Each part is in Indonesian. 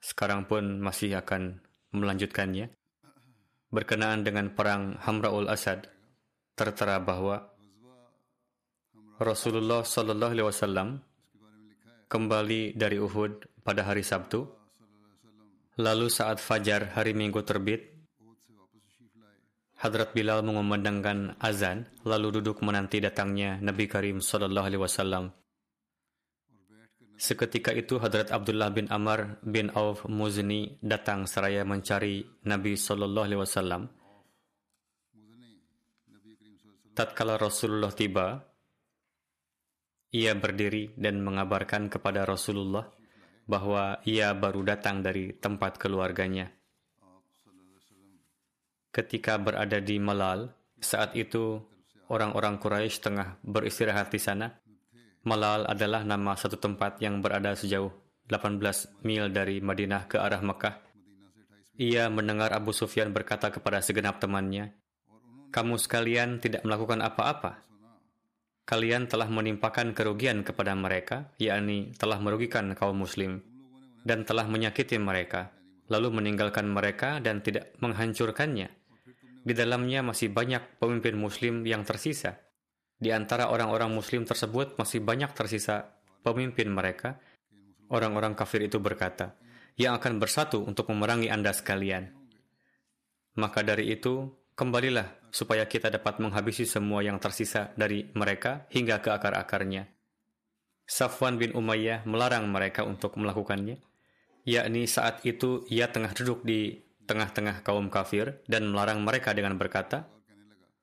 sekarang pun masih akan melanjutkannya. Berkenaan dengan perang Hamraul Asad, tertera bahwa Rasulullah Shallallahu Alaihi Wasallam kembali dari Uhud pada hari Sabtu. Lalu saat fajar hari Minggu terbit, Hadrat Bilal mengumandangkan azan, lalu duduk menanti datangnya Nabi Karim Shallallahu Alaihi Wasallam. Seketika itu Hadrat Abdullah bin Amr bin Auf Muzni datang seraya mencari Nabi Shallallahu Alaihi Wasallam. Tatkala Rasulullah tiba, ia berdiri dan mengabarkan kepada Rasulullah bahwa ia baru datang dari tempat keluarganya. Ketika berada di Malal, saat itu orang-orang Quraisy tengah beristirahat di sana. Malal adalah nama satu tempat yang berada sejauh 18 mil dari Madinah ke arah Mekah. Ia mendengar Abu Sufyan berkata kepada segenap temannya, "Kamu sekalian tidak melakukan apa-apa. Kalian telah menimpakan kerugian kepada mereka, yakni telah merugikan kaum muslim dan telah menyakiti mereka, lalu meninggalkan mereka dan tidak menghancurkannya. Di dalamnya masih banyak pemimpin muslim yang tersisa." Di antara orang-orang muslim tersebut masih banyak tersisa pemimpin mereka. Orang-orang kafir itu berkata, yang akan bersatu untuk memerangi Anda sekalian. Maka dari itu, kembalilah supaya kita dapat menghabisi semua yang tersisa dari mereka hingga ke akar-akarnya. Safwan bin Umayyah melarang mereka untuk melakukannya, yakni saat itu ia tengah duduk di tengah-tengah kaum kafir dan melarang mereka dengan berkata,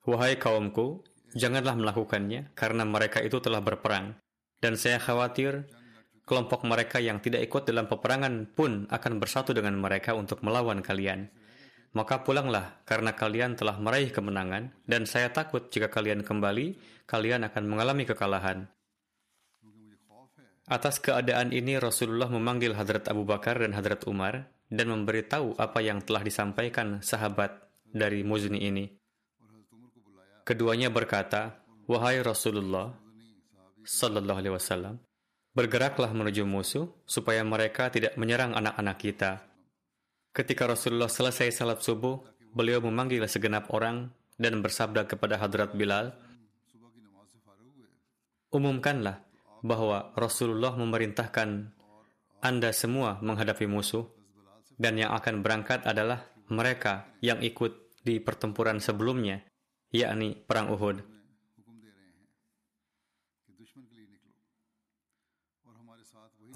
Wahai kaumku, janganlah melakukannya karena mereka itu telah berperang. Dan saya khawatir kelompok mereka yang tidak ikut dalam peperangan pun akan bersatu dengan mereka untuk melawan kalian. Maka pulanglah karena kalian telah meraih kemenangan dan saya takut jika kalian kembali, kalian akan mengalami kekalahan. Atas keadaan ini Rasulullah memanggil Hadrat Abu Bakar dan Hadrat Umar dan memberitahu apa yang telah disampaikan sahabat dari Muzni ini. Keduanya berkata, "Wahai Rasulullah sallallahu alaihi wasallam, bergeraklah menuju musuh supaya mereka tidak menyerang anak-anak kita." Ketika Rasulullah selesai salat subuh, beliau memanggil segenap orang dan bersabda kepada Hadrat Bilal, "Umumkanlah bahwa Rasulullah memerintahkan Anda semua menghadapi musuh dan yang akan berangkat adalah mereka yang ikut di pertempuran sebelumnya yakni perang Uhud.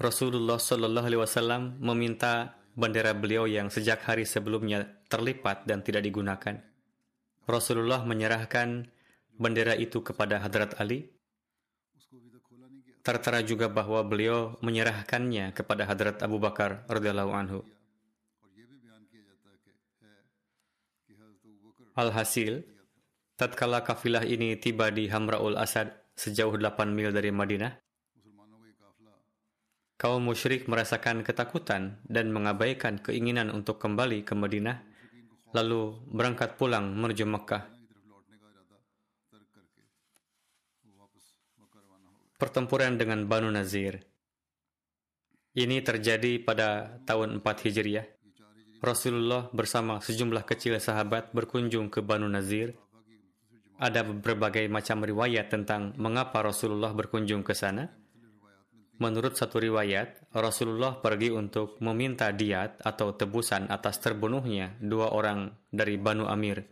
Rasulullah Shallallahu Alaihi Wasallam meminta bendera beliau yang sejak hari sebelumnya terlipat dan tidak digunakan. Rasulullah menyerahkan bendera itu kepada Hadrat Ali. Tertera juga bahwa beliau menyerahkannya kepada Hadrat Abu Bakar radhiyallahu anhu. Alhasil, tatkala kafilah ini tiba di Hamraul Asad sejauh 8 mil dari Madinah, kaum musyrik merasakan ketakutan dan mengabaikan keinginan untuk kembali ke Madinah, lalu berangkat pulang menuju Mekkah. Pertempuran dengan Banu Nazir Ini terjadi pada tahun 4 Hijriah. Rasulullah bersama sejumlah kecil sahabat berkunjung ke Banu Nazir. Ada berbagai macam riwayat tentang mengapa Rasulullah berkunjung ke sana. Menurut satu riwayat, Rasulullah pergi untuk meminta diat atau tebusan atas terbunuhnya dua orang dari Banu Amir.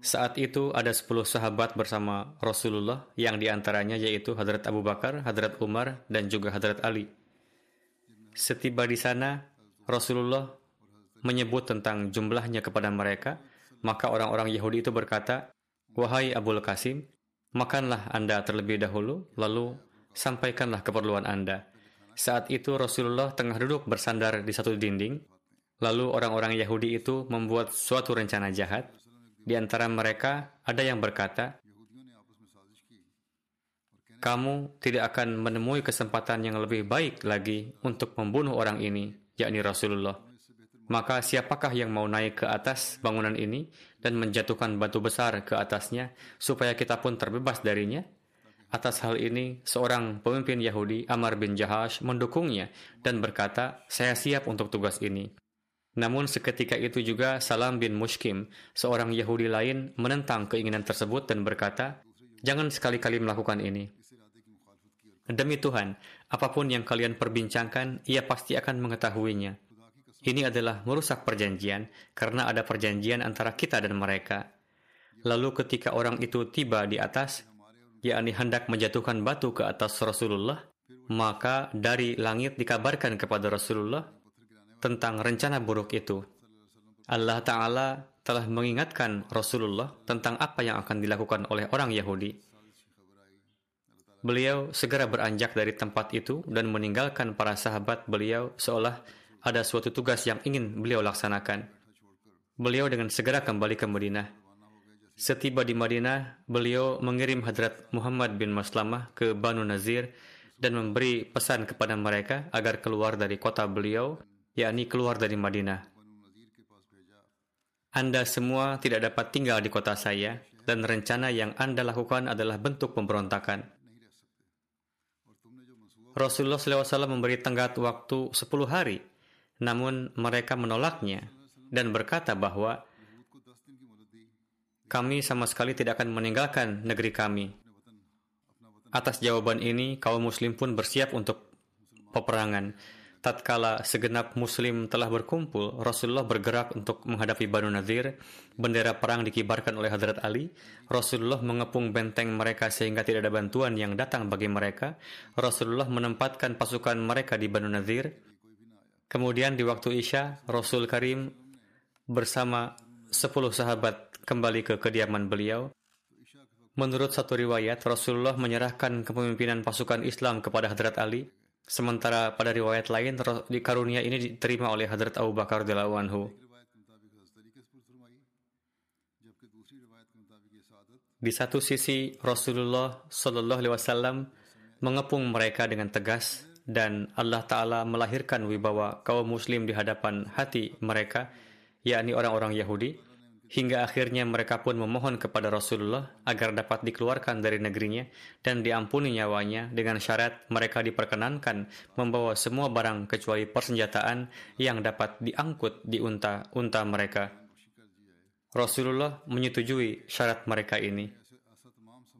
Saat itu ada sepuluh sahabat bersama Rasulullah yang di antaranya yaitu Hadrat Abu Bakar, Hadrat Umar, dan juga Hadrat Ali. Setiba di sana, Rasulullah menyebut tentang jumlahnya kepada mereka, maka orang-orang Yahudi itu berkata, Wahai Abul Qasim, makanlah Anda terlebih dahulu, lalu sampaikanlah keperluan Anda. Saat itu Rasulullah tengah duduk bersandar di satu dinding, lalu orang-orang Yahudi itu membuat suatu rencana jahat, di antara mereka ada yang berkata, kamu tidak akan menemui kesempatan yang lebih baik lagi untuk membunuh orang ini, yakni Rasulullah. Maka siapakah yang mau naik ke atas bangunan ini dan menjatuhkan batu besar ke atasnya supaya kita pun terbebas darinya? Atas hal ini, seorang pemimpin Yahudi, Amar bin Jahash, mendukungnya dan berkata, saya siap untuk tugas ini. Namun seketika itu juga Salam bin Mushkim, seorang Yahudi lain, menentang keinginan tersebut dan berkata, Jangan sekali-kali melakukan ini. Demi Tuhan, apa pun yang kalian perbincangkan, ia pasti akan mengetahuinya. Ini adalah merusak perjanjian, karena ada perjanjian antara kita dan mereka. Lalu ketika orang itu tiba di atas, yakni hendak menjatuhkan batu ke atas Rasulullah, maka dari langit dikabarkan kepada Rasulullah tentang rencana buruk itu. Allah Ta'ala telah mengingatkan Rasulullah tentang apa yang akan dilakukan oleh orang Yahudi. Beliau segera beranjak dari tempat itu dan meninggalkan para sahabat beliau seolah ada suatu tugas yang ingin beliau laksanakan. Beliau dengan segera kembali ke Madinah. Setiba di Madinah, beliau mengirim Hadrat Muhammad bin Maslamah ke Banu Nazir dan memberi pesan kepada mereka agar keluar dari kota beliau yakni keluar dari Madinah. Anda semua tidak dapat tinggal di kota saya, dan rencana yang Anda lakukan adalah bentuk pemberontakan. Rasulullah SAW memberi tenggat waktu 10 hari, namun mereka menolaknya dan berkata bahwa kami sama sekali tidak akan meninggalkan negeri kami. Atas jawaban ini, kaum muslim pun bersiap untuk peperangan tatkala segenap muslim telah berkumpul, Rasulullah bergerak untuk menghadapi Banu Nadir. Bendera perang dikibarkan oleh Hadrat Ali. Rasulullah mengepung benteng mereka sehingga tidak ada bantuan yang datang bagi mereka. Rasulullah menempatkan pasukan mereka di Banu Nadir. Kemudian di waktu Isya, Rasul Karim bersama sepuluh sahabat kembali ke kediaman beliau. Menurut satu riwayat, Rasulullah menyerahkan kepemimpinan pasukan Islam kepada Hadrat Ali Sementara pada riwayat lain karunia ini diterima oleh Hadrat Abu Bakar radhiyallahu anhu. Di satu sisi Rasulullah Shallallahu alaihi wasallam mengepung mereka dengan tegas dan Allah taala melahirkan wibawa kaum muslim di hadapan hati mereka yakni orang-orang Yahudi hingga akhirnya mereka pun memohon kepada Rasulullah agar dapat dikeluarkan dari negerinya dan diampuni nyawanya dengan syarat mereka diperkenankan membawa semua barang kecuali persenjataan yang dapat diangkut di unta-unta mereka. Rasulullah menyetujui syarat mereka ini.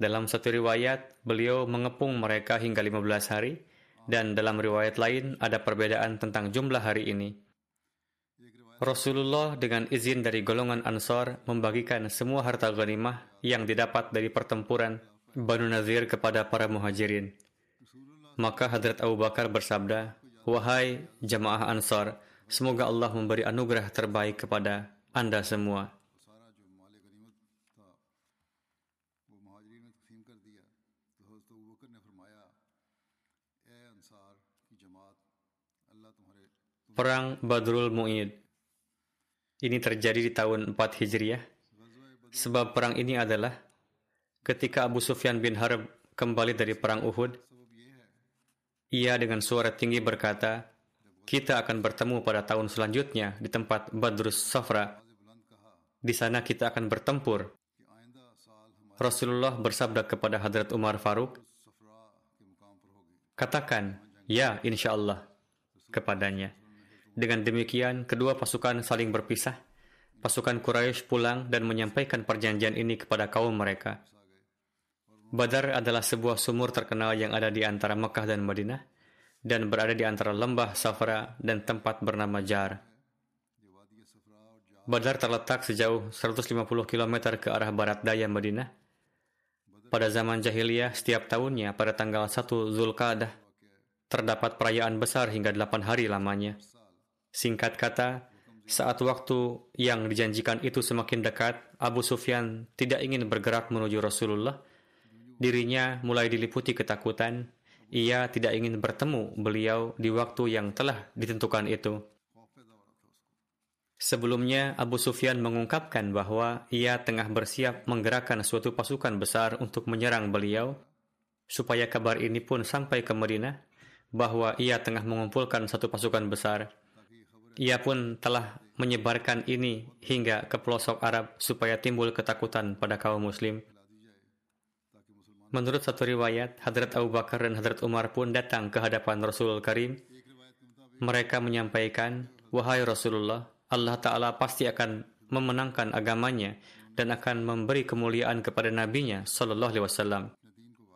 Dalam satu riwayat, beliau mengepung mereka hingga 15 hari, dan dalam riwayat lain ada perbedaan tentang jumlah hari ini. Rasulullah dengan izin dari golongan Ansar membagikan semua harta ghanimah yang didapat dari pertempuran Banu Nazir kepada para muhajirin. Maka Hadrat Abu Bakar bersabda, Wahai jamaah Ansar, semoga Allah memberi anugerah terbaik kepada Anda semua. Perang Badrul Mu'id ini terjadi di tahun 4 Hijriah. Sebab perang ini adalah ketika Abu Sufyan bin Harb kembali dari perang Uhud, Ia dengan suara tinggi berkata, kita akan bertemu pada tahun selanjutnya di tempat Badrus Safra. Di sana kita akan bertempur. Rasulullah bersabda kepada Hadrat Umar Faruk, Katakan, ya insya Allah, kepadanya. Dengan demikian, kedua pasukan saling berpisah. Pasukan Quraisy pulang dan menyampaikan perjanjian ini kepada kaum mereka. Badar adalah sebuah sumur terkenal yang ada di antara Mekah dan Madinah dan berada di antara lembah Safra dan tempat bernama Jar. Badar terletak sejauh 150 km ke arah barat daya Madinah. Pada zaman jahiliyah, setiap tahunnya pada tanggal 1 Zulqa'dah, terdapat perayaan besar hingga 8 hari lamanya. Singkat kata, saat waktu yang dijanjikan itu semakin dekat, Abu Sufyan tidak ingin bergerak menuju Rasulullah. Dirinya mulai diliputi ketakutan ia tidak ingin bertemu beliau di waktu yang telah ditentukan itu. Sebelumnya, Abu Sufyan mengungkapkan bahwa ia tengah bersiap menggerakkan suatu pasukan besar untuk menyerang beliau, supaya kabar ini pun sampai ke Madinah, bahwa ia tengah mengumpulkan satu pasukan besar. Ia pun telah menyebarkan ini hingga ke pelosok Arab supaya timbul ketakutan pada kaum muslim. Menurut satu riwayat, Hadrat Abu Bakar dan Hadrat Umar pun datang ke hadapan Rasul Karim. Mereka menyampaikan, Wahai Rasulullah, Allah Ta'ala pasti akan memenangkan agamanya dan akan memberi kemuliaan kepada nabinya Sallallahu Alaihi Wasallam.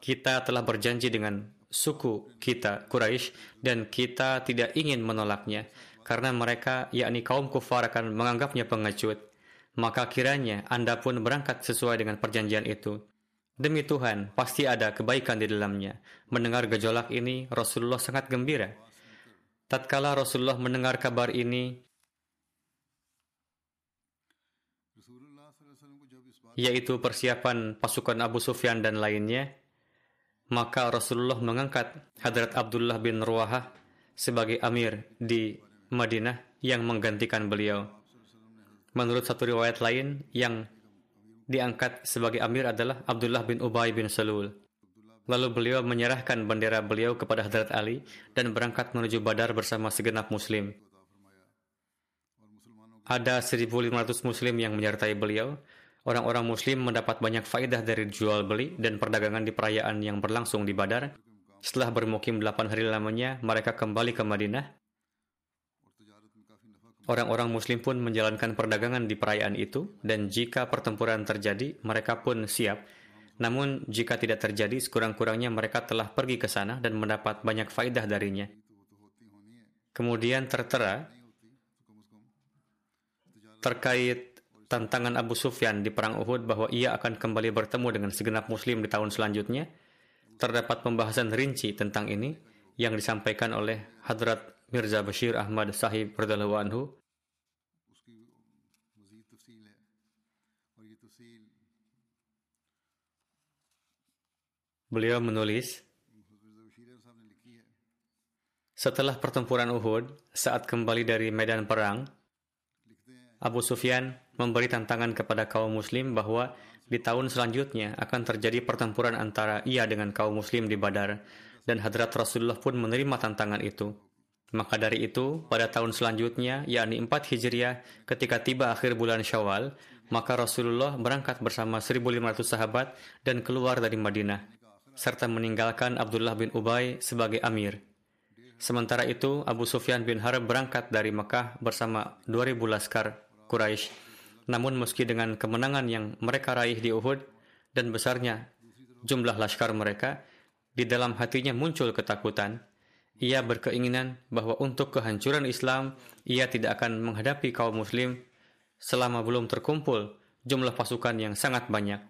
Kita telah berjanji dengan suku kita Quraisy dan kita tidak ingin menolaknya karena mereka yakni kaum kufar akan menganggapnya pengecut. Maka kiranya Anda pun berangkat sesuai dengan perjanjian itu. Demi Tuhan, pasti ada kebaikan di dalamnya. Mendengar gejolak ini, Rasulullah sangat gembira. Tatkala Rasulullah mendengar kabar ini, yaitu persiapan pasukan Abu Sufyan dan lainnya, maka Rasulullah mengangkat Hadrat Abdullah bin Ruwahah sebagai amir di Madinah yang menggantikan beliau. Menurut satu riwayat lain yang diangkat sebagai amir adalah Abdullah bin Ubay bin Salul. Lalu beliau menyerahkan bendera beliau kepada Hadrat Ali dan berangkat menuju Badar bersama segenap muslim. Ada 1.500 muslim yang menyertai beliau. Orang-orang muslim mendapat banyak faedah dari jual beli dan perdagangan di perayaan yang berlangsung di Badar. Setelah bermukim 8 hari lamanya, mereka kembali ke Madinah Orang-orang Muslim pun menjalankan perdagangan di perayaan itu, dan jika pertempuran terjadi, mereka pun siap. Namun, jika tidak terjadi, sekurang-kurangnya mereka telah pergi ke sana dan mendapat banyak faidah darinya. Kemudian tertera terkait tantangan Abu Sufyan di Perang Uhud bahwa ia akan kembali bertemu dengan segenap Muslim di tahun selanjutnya. Terdapat pembahasan rinci tentang ini yang disampaikan oleh Hadrat Mirza Bashir Ahmad Sahib radhiyallahu anhu Beliau menulis, setelah pertempuran Uhud, saat kembali dari medan perang, Abu Sufyan memberi tantangan kepada kaum muslim bahwa di tahun selanjutnya akan terjadi pertempuran antara ia dengan kaum muslim di Badar dan hadrat Rasulullah pun menerima tantangan itu. Maka dari itu, pada tahun selanjutnya, yakni 4 Hijriah, ketika tiba akhir bulan Syawal, maka Rasulullah berangkat bersama 1.500 sahabat dan keluar dari Madinah, serta meninggalkan Abdullah bin Ubay sebagai amir. Sementara itu, Abu Sufyan bin Harb berangkat dari Mekah bersama 2.000 laskar Quraisy. Namun meski dengan kemenangan yang mereka raih di Uhud dan besarnya jumlah laskar mereka, di dalam hatinya muncul ketakutan ia berkeinginan bahwa untuk kehancuran Islam, ia tidak akan menghadapi kaum muslim selama belum terkumpul jumlah pasukan yang sangat banyak.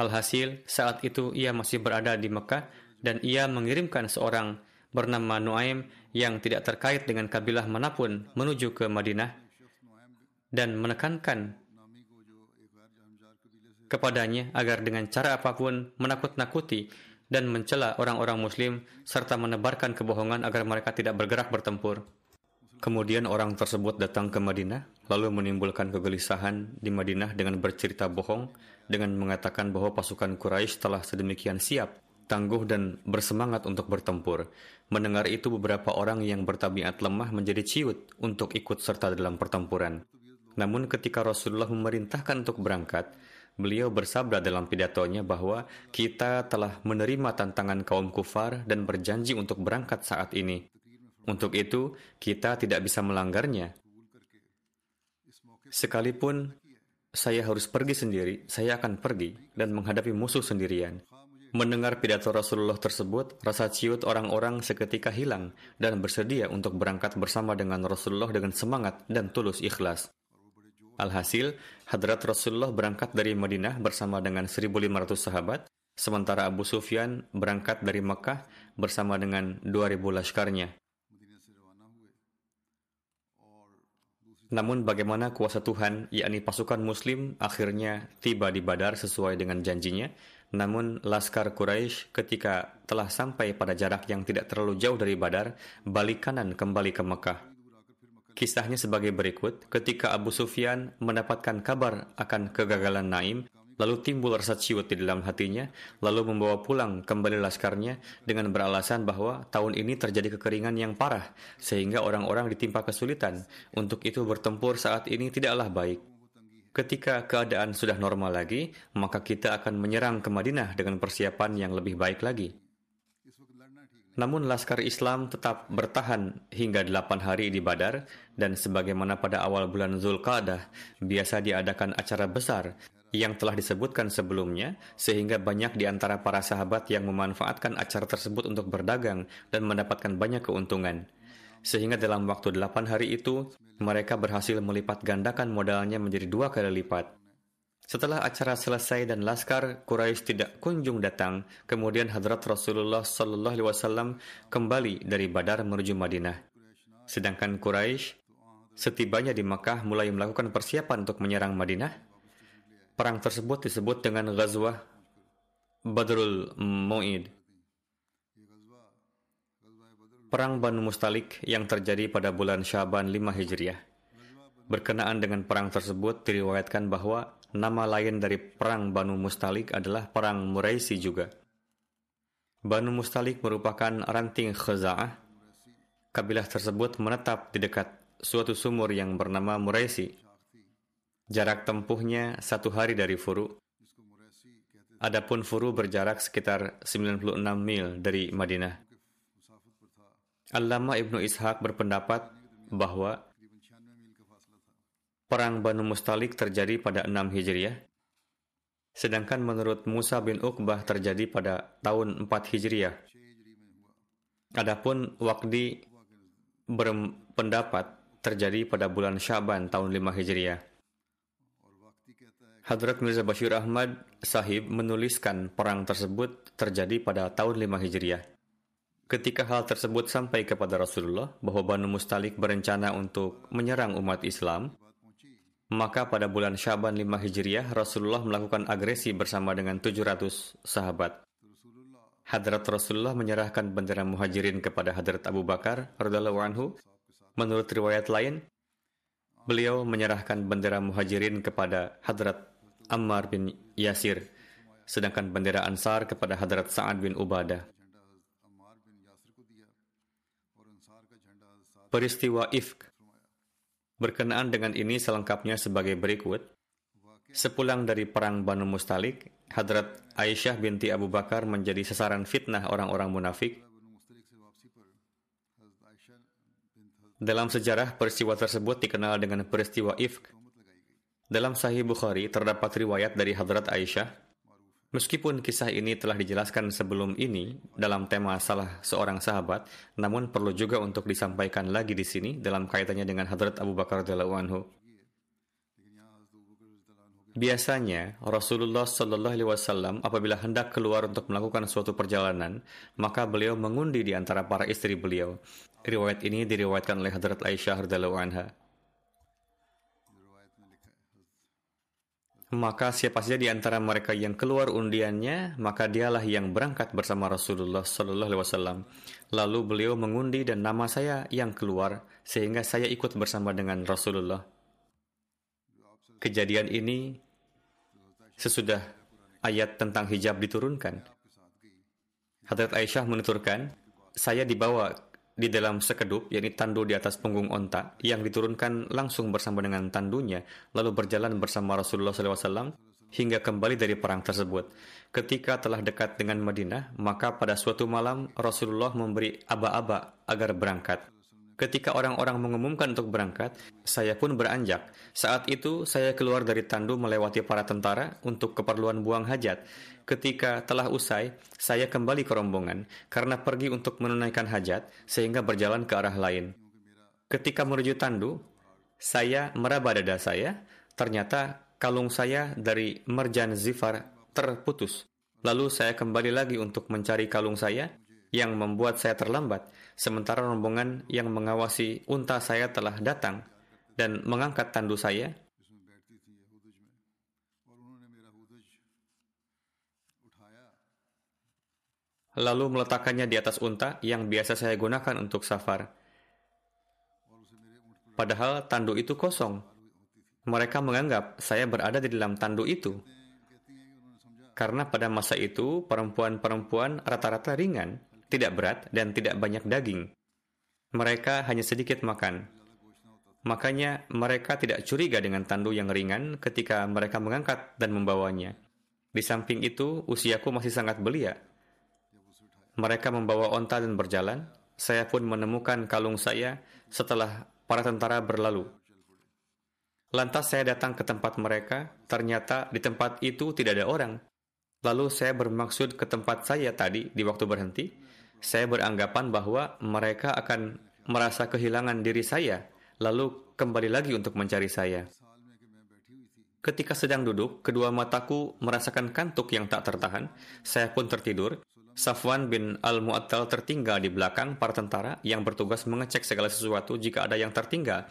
Alhasil, saat itu ia masih berada di Mekah dan ia mengirimkan seorang bernama Nuaim yang tidak terkait dengan kabilah mana pun menuju ke Madinah dan menekankan kepadanya agar dengan cara apa pun menakut-nakuti dan mencela orang-orang muslim serta menebarkan kebohongan agar mereka tidak bergerak bertempur. Kemudian orang tersebut datang ke Madinah, lalu menimbulkan kegelisahan di Madinah dengan bercerita bohong dengan mengatakan bahwa pasukan Quraisy telah sedemikian siap tangguh dan bersemangat untuk bertempur. Mendengar itu beberapa orang yang bertabiat lemah menjadi ciut untuk ikut serta dalam pertempuran. Namun ketika Rasulullah memerintahkan untuk berangkat, beliau bersabda dalam pidatonya bahwa kita telah menerima tantangan kaum kufar dan berjanji untuk berangkat saat ini. Untuk itu, kita tidak bisa melanggarnya. Sekalipun saya harus pergi sendiri, saya akan pergi dan menghadapi musuh sendirian. Mendengar pidato Rasulullah tersebut, rasa ciut orang-orang seketika hilang dan bersedia untuk berangkat bersama dengan Rasulullah dengan semangat dan tulus ikhlas. Alhasil, Hadrat Rasulullah berangkat dari Madinah bersama dengan 1.500 sahabat, sementara Abu Sufyan berangkat dari Mekah bersama dengan 2.000 laskarnya. Namun bagaimana kuasa Tuhan, yakni pasukan muslim, akhirnya tiba di Badar sesuai dengan janjinya. Namun Laskar Quraisy ketika telah sampai pada jarak yang tidak terlalu jauh dari Badar, balik kanan kembali ke Mekah. Kisahnya sebagai berikut, ketika Abu Sufyan mendapatkan kabar akan kegagalan Naim, Lalu timbul rasa ciut di dalam hatinya, lalu membawa pulang kembali laskarnya dengan beralasan bahwa tahun ini terjadi kekeringan yang parah, sehingga orang-orang ditimpa kesulitan. Untuk itu bertempur saat ini tidaklah baik. Ketika keadaan sudah normal lagi, maka kita akan menyerang ke Madinah dengan persiapan yang lebih baik lagi. Namun Laskar Islam tetap bertahan hingga delapan hari di Badar dan sebagaimana pada awal bulan Zulqa'dah biasa diadakan acara besar yang telah disebutkan sebelumnya, sehingga banyak di antara para sahabat yang memanfaatkan acara tersebut untuk berdagang dan mendapatkan banyak keuntungan. Sehingga dalam waktu delapan hari itu, mereka berhasil melipat gandakan modalnya menjadi dua kali lipat. Setelah acara selesai dan laskar Quraisy tidak kunjung datang, kemudian Hadrat Rasulullah Shallallahu Alaihi Wasallam kembali dari Badar menuju Madinah. Sedangkan Quraisy setibanya di Makkah mulai melakukan persiapan untuk menyerang Madinah Perang tersebut disebut dengan Ghazwah Badrul Mu'id. Perang Banu Mustalik yang terjadi pada bulan Syaban 5 Hijriah. Berkenaan dengan perang tersebut diriwayatkan bahwa nama lain dari perang Banu Mustalik adalah perang Muraisi juga. Banu Mustalik merupakan ranting Khaza'ah. Kabilah tersebut menetap di dekat suatu sumur yang bernama Muraisi Jarak tempuhnya satu hari dari Furu. Adapun Furu berjarak sekitar 96 mil dari Madinah. Allama Ibnu Ishaq berpendapat bahwa Perang Banu Mustalik terjadi pada 6 Hijriah, sedangkan menurut Musa bin Uqbah terjadi pada tahun 4 Hijriah. Adapun Waqdi berpendapat terjadi pada bulan Syaban tahun 5 Hijriah. Hadrat Mirza Bashir Ahmad sahib menuliskan perang tersebut terjadi pada tahun 5 Hijriah. Ketika hal tersebut sampai kepada Rasulullah bahwa Banu Mustalik berencana untuk menyerang umat Islam, maka pada bulan Syaban 5 Hijriah Rasulullah melakukan agresi bersama dengan 700 sahabat. Hadrat Rasulullah menyerahkan bendera muhajirin kepada Hadrat Abu Bakar radhiallahu anhu. Menurut riwayat lain, beliau menyerahkan bendera muhajirin kepada Hadrat Ammar bin Yasir, sedangkan bendera Ansar kepada Hadrat Sa'ad bin Ubadah. Peristiwa Ifk Berkenaan dengan ini selengkapnya sebagai berikut. Sepulang dari perang Banu Mustalik, Hadrat Aisyah binti Abu Bakar menjadi sasaran fitnah orang-orang munafik. Dalam sejarah, peristiwa tersebut dikenal dengan peristiwa Ifk dalam Sahih Bukhari terdapat riwayat dari Hadrat Aisyah. Meskipun kisah ini telah dijelaskan sebelum ini dalam tema salah seorang sahabat, namun perlu juga untuk disampaikan lagi di sini dalam kaitannya dengan Hadrat Abu Bakar radhiyallahu anhu. Biasanya Rasulullah Shallallahu Alaihi Wasallam apabila hendak keluar untuk melakukan suatu perjalanan, maka beliau mengundi di antara para istri beliau. Riwayat ini diriwayatkan oleh Hadrat Aisyah radhiyallahu anha. Maka siapa saja di antara mereka yang keluar undiannya, maka dialah yang berangkat bersama Rasulullah Sallallahu Alaihi Wasallam. Lalu beliau mengundi dan nama saya yang keluar, sehingga saya ikut bersama dengan Rasulullah. Kejadian ini sesudah ayat tentang hijab diturunkan. Hadrat Aisyah menuturkan, saya dibawa di dalam sekedup, yakni tandu di atas punggung onta, yang diturunkan langsung bersama dengan tandunya, lalu berjalan bersama Rasulullah SAW hingga kembali dari perang tersebut. Ketika telah dekat dengan Madinah, maka pada suatu malam Rasulullah memberi aba-aba agar berangkat. Ketika orang-orang mengumumkan untuk berangkat, saya pun beranjak. Saat itu, saya keluar dari tandu melewati para tentara untuk keperluan buang hajat. Ketika telah usai, saya kembali ke rombongan karena pergi untuk menunaikan hajat sehingga berjalan ke arah lain. Ketika menuju tandu, saya meraba dada saya, ternyata kalung saya dari merjan zifar terputus. Lalu saya kembali lagi untuk mencari kalung saya yang membuat saya terlambat sementara rombongan yang mengawasi unta saya telah datang dan mengangkat tandu saya. Lalu meletakkannya di atas unta yang biasa saya gunakan untuk safar. Padahal tandu itu kosong. Mereka menganggap saya berada di dalam tandu itu. Karena pada masa itu perempuan-perempuan rata-rata ringan tidak berat, dan tidak banyak daging. Mereka hanya sedikit makan. Makanya mereka tidak curiga dengan tandu yang ringan ketika mereka mengangkat dan membawanya. Di samping itu, usiaku masih sangat belia. Mereka membawa onta dan berjalan. Saya pun menemukan kalung saya setelah para tentara berlalu. Lantas saya datang ke tempat mereka, ternyata di tempat itu tidak ada orang. Lalu saya bermaksud ke tempat saya tadi di waktu berhenti, saya beranggapan bahwa mereka akan merasa kehilangan diri saya, lalu kembali lagi untuk mencari saya. Ketika sedang duduk, kedua mataku merasakan kantuk yang tak tertahan. Saya pun tertidur. Safwan bin Al-Mu'attal tertinggal di belakang para tentara yang bertugas mengecek segala sesuatu jika ada yang tertinggal.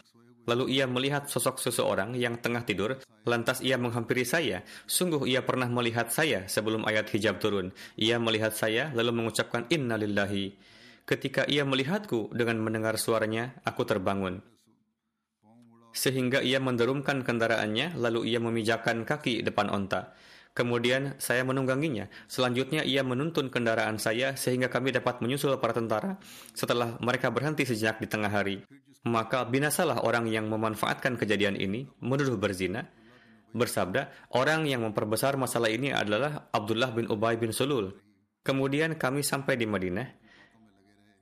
Lalu ia melihat sosok seseorang yang tengah tidur, lantas ia menghampiri saya. Sungguh ia pernah melihat saya sebelum ayat hijab turun. Ia melihat saya lalu mengucapkan inna lillahi. Ketika ia melihatku dengan mendengar suaranya, aku terbangun. Sehingga ia menderumkan kendaraannya, lalu ia memijakan kaki depan onta. Kemudian saya menungganginya. Selanjutnya ia menuntun kendaraan saya sehingga kami dapat menyusul para tentara setelah mereka berhenti sejak di tengah hari. Maka binasalah orang yang memanfaatkan kejadian ini, menuduh berzina, bersabda, orang yang memperbesar masalah ini adalah Abdullah bin Ubay bin Sulul. Kemudian kami sampai di Madinah.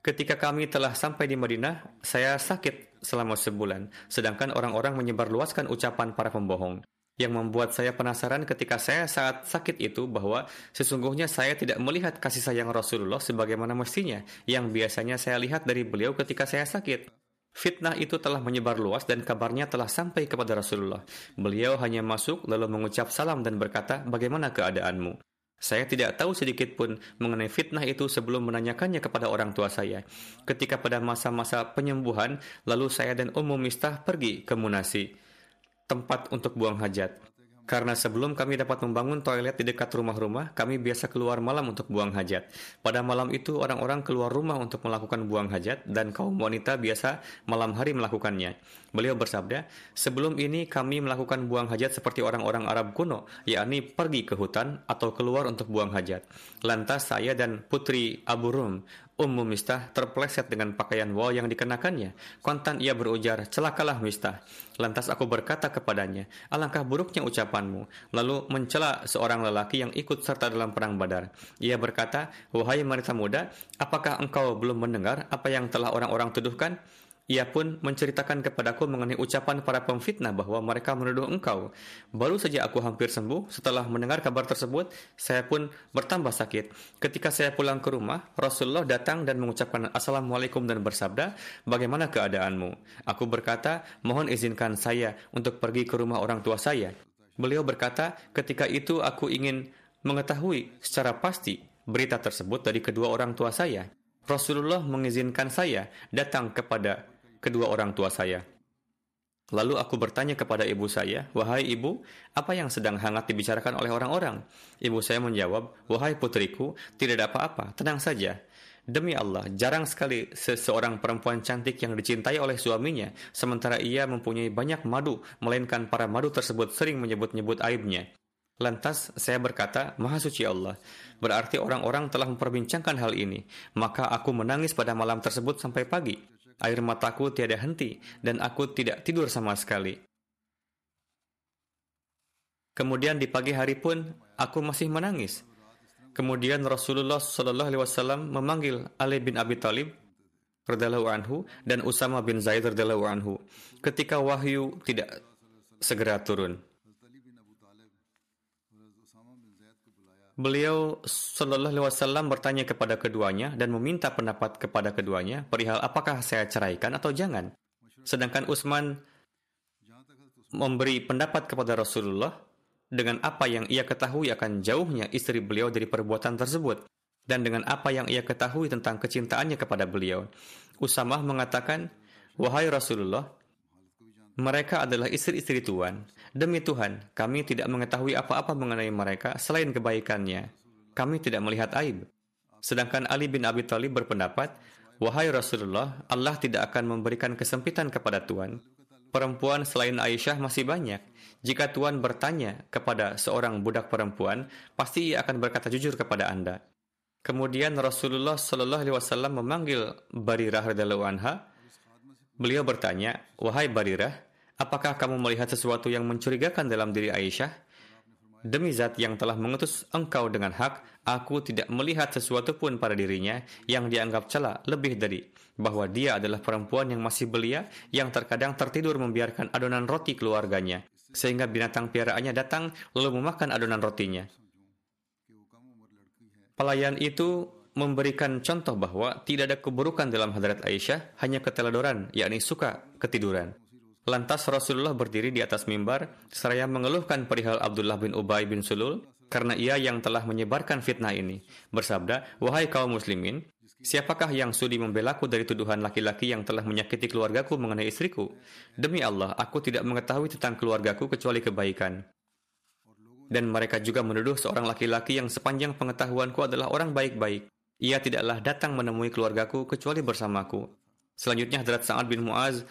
Ketika kami telah sampai di Madinah, saya sakit selama sebulan, sedangkan orang-orang menyebarluaskan ucapan para pembohong yang membuat saya penasaran ketika saya saat sakit itu bahwa sesungguhnya saya tidak melihat kasih sayang Rasulullah sebagaimana mestinya yang biasanya saya lihat dari beliau ketika saya sakit. Fitnah itu telah menyebar luas dan kabarnya telah sampai kepada Rasulullah. Beliau hanya masuk lalu mengucap salam dan berkata, "Bagaimana keadaanmu?" Saya tidak tahu sedikit pun mengenai fitnah itu sebelum menanyakannya kepada orang tua saya. Ketika pada masa-masa penyembuhan, lalu saya dan Ummu Mistah pergi ke Munasi, tempat untuk buang hajat. Karena sebelum kami dapat membangun toilet di dekat rumah-rumah, kami biasa keluar malam untuk buang hajat. Pada malam itu, orang-orang keluar rumah untuk melakukan buang hajat, dan kaum wanita biasa malam hari melakukannya. Beliau bersabda, sebelum ini kami melakukan buang hajat seperti orang-orang Arab kuno, yakni pergi ke hutan atau keluar untuk buang hajat. Lantas saya dan putri Abu Rum, Ummu Mistah terpleset dengan pakaian wol yang dikenakannya. Kontan ia berujar, celakalah Mistah. Lantas aku berkata kepadanya, alangkah buruknya ucapanmu. Lalu mencela seorang lelaki yang ikut serta dalam perang badar. Ia berkata, wahai wanita muda, apakah engkau belum mendengar apa yang telah orang-orang tuduhkan? Ia pun menceritakan kepadaku mengenai ucapan para pemfitnah bahwa mereka menuduh engkau. Baru saja aku hampir sembuh, setelah mendengar kabar tersebut, saya pun bertambah sakit. Ketika saya pulang ke rumah, Rasulullah datang dan mengucapkan Assalamualaikum dan bersabda, bagaimana keadaanmu? Aku berkata, mohon izinkan saya untuk pergi ke rumah orang tua saya. Beliau berkata, ketika itu aku ingin mengetahui secara pasti berita tersebut dari kedua orang tua saya. Rasulullah mengizinkan saya datang kepada kedua orang tua saya. Lalu aku bertanya kepada ibu saya, "Wahai ibu, apa yang sedang hangat dibicarakan oleh orang-orang?" Ibu saya menjawab, "Wahai putriku, tidak ada apa-apa, tenang saja." Demi Allah, jarang sekali seseorang perempuan cantik yang dicintai oleh suaminya, sementara ia mempunyai banyak madu, melainkan para madu tersebut sering menyebut-nyebut aibnya. Lantas saya berkata, Maha suci Allah. Berarti orang-orang telah memperbincangkan hal ini. Maka aku menangis pada malam tersebut sampai pagi. Air mataku tiada henti dan aku tidak tidur sama sekali. Kemudian di pagi hari pun aku masih menangis. Kemudian Rasulullah Shallallahu Alaihi Wasallam memanggil Ali bin Abi Thalib radhiyallahu anhu dan Usama bin Zaid radhiyallahu anhu ketika wahyu tidak segera turun. Beliau Shallallahu Alaihi Wasallam bertanya kepada keduanya dan meminta pendapat kepada keduanya perihal apakah saya ceraikan atau jangan. Sedangkan Utsman memberi pendapat kepada Rasulullah dengan apa yang ia ketahui akan jauhnya istri beliau dari perbuatan tersebut dan dengan apa yang ia ketahui tentang kecintaannya kepada beliau. Usamah mengatakan, "Wahai Rasulullah, mereka adalah istri-istri Tuhan. Demi Tuhan, kami tidak mengetahui apa-apa mengenai mereka selain kebaikannya. Kami tidak melihat aib. Sedangkan Ali bin Abi Thalib berpendapat, Wahai Rasulullah, Allah tidak akan memberikan kesempitan kepada Tuhan. Perempuan selain Aisyah masih banyak. Jika Tuhan bertanya kepada seorang budak perempuan, pasti ia akan berkata jujur kepada Anda. Kemudian Rasulullah Shallallahu Alaihi Wasallam memanggil Barirah radhiallahu anha. Beliau bertanya, wahai Barirah, Apakah kamu melihat sesuatu yang mencurigakan dalam diri Aisyah? Demi zat yang telah mengutus engkau dengan hak, aku tidak melihat sesuatu pun pada dirinya yang dianggap celah lebih dari bahwa dia adalah perempuan yang masih belia yang terkadang tertidur membiarkan adonan roti keluarganya, sehingga binatang piaraannya datang lalu memakan adonan rotinya. Pelayan itu memberikan contoh bahwa tidak ada keburukan dalam hadrat Aisyah, hanya keteladoran, yakni suka ketiduran. Lantas Rasulullah berdiri di atas mimbar seraya mengeluhkan perihal Abdullah bin Ubay bin Sulul karena ia yang telah menyebarkan fitnah ini. Bersabda, Wahai kaum muslimin, siapakah yang sudi membelaku dari tuduhan laki-laki yang telah menyakiti keluargaku mengenai istriku? Demi Allah, aku tidak mengetahui tentang keluargaku kecuali kebaikan. Dan mereka juga menuduh seorang laki-laki yang sepanjang pengetahuanku adalah orang baik-baik. Ia tidaklah datang menemui keluargaku kecuali bersamaku. Selanjutnya Hadrat Sa'ad bin Mu'az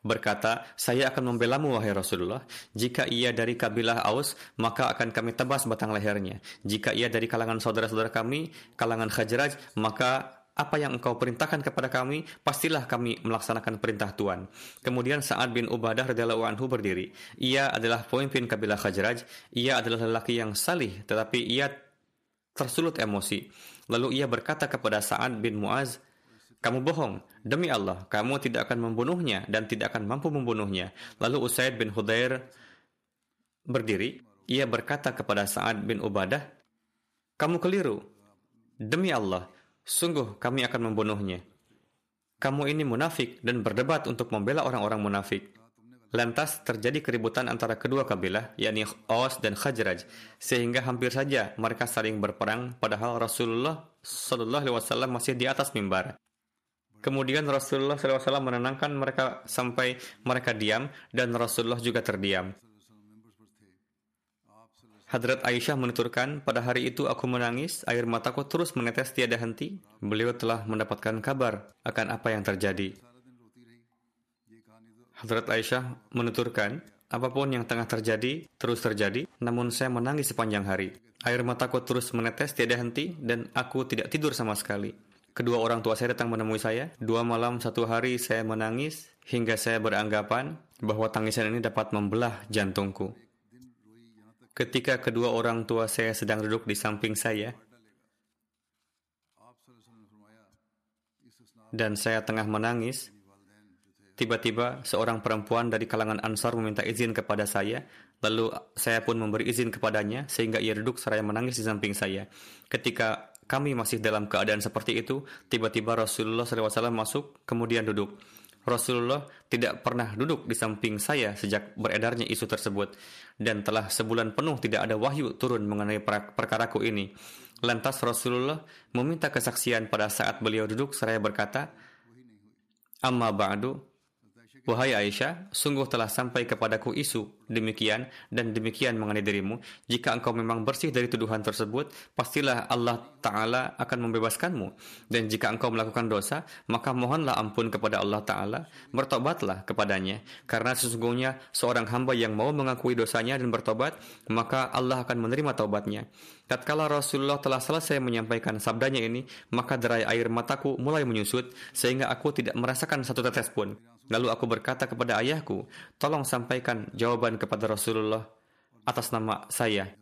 berkata, saya akan membelamu wahai Rasulullah. Jika ia dari kabilah Aus, maka akan kami tebas batang lehernya. Jika ia dari kalangan saudara-saudara kami, kalangan Khajraj, maka apa yang engkau perintahkan kepada kami, pastilah kami melaksanakan perintah Tuhan. Kemudian Sa'ad bin Ubadah radhiyallahu anhu berdiri. Ia adalah pemimpin kabilah Khajraj. Ia adalah lelaki yang salih, tetapi ia tersulut emosi. Lalu ia berkata kepada Sa'ad bin Muaz, kamu bohong. Demi Allah, kamu tidak akan membunuhnya dan tidak akan mampu membunuhnya. Lalu Usaid bin Hudair berdiri. Ia berkata kepada Sa'ad bin Ubadah, Kamu keliru. Demi Allah, sungguh kami akan membunuhnya. Kamu ini munafik dan berdebat untuk membela orang-orang munafik. Lantas terjadi keributan antara kedua kabilah, yakni Aus dan Khajraj, sehingga hampir saja mereka saling berperang, padahal Rasulullah Shallallahu Alaihi Wasallam masih di atas mimbar. Kemudian Rasulullah SAW menenangkan mereka sampai mereka diam dan Rasulullah juga terdiam. Hadrat Aisyah menuturkan, pada hari itu aku menangis, air mataku terus menetes tiada henti. Beliau telah mendapatkan kabar akan apa yang terjadi. Hadrat Aisyah menuturkan, apa pun yang tengah terjadi, terus terjadi, namun saya menangis sepanjang hari. Air mataku terus menetes tiada henti dan aku tidak tidur sama sekali. Kedua orang tua saya datang menemui saya. Dua malam satu hari saya menangis hingga saya beranggapan bahwa tangisan ini dapat membelah jantungku. Ketika kedua orang tua saya sedang duduk di samping saya, dan saya tengah menangis, tiba-tiba seorang perempuan dari kalangan Ansar meminta izin kepada saya, lalu saya pun memberi izin kepadanya sehingga ia duduk seraya menangis di samping saya. Ketika kami masih dalam keadaan seperti itu, tiba-tiba Rasulullah SAW masuk, kemudian duduk. Rasulullah tidak pernah duduk di samping saya sejak beredarnya isu tersebut, dan telah sebulan penuh tidak ada wahyu turun mengenai perkaraku ini. Lantas Rasulullah meminta kesaksian pada saat beliau duduk seraya berkata, Amma ba'du, Wahai Aisyah, sungguh telah sampai kepadaku isu demikian dan demikian mengenai dirimu. Jika engkau memang bersih dari tuduhan tersebut, pastilah Allah Ta'ala akan membebaskanmu. Dan jika engkau melakukan dosa, maka mohonlah ampun kepada Allah Ta'ala, bertobatlah kepadanya. Karena sesungguhnya seorang hamba yang mau mengakui dosanya dan bertobat, maka Allah akan menerima taubatnya. Tatkala Rasulullah telah selesai menyampaikan sabdanya ini, maka derai air mataku mulai menyusut, sehingga aku tidak merasakan satu tetes pun. Lalu aku berkata kepada ayahku, tolong sampaikan jawaban kepada Rasulullah atas nama saya.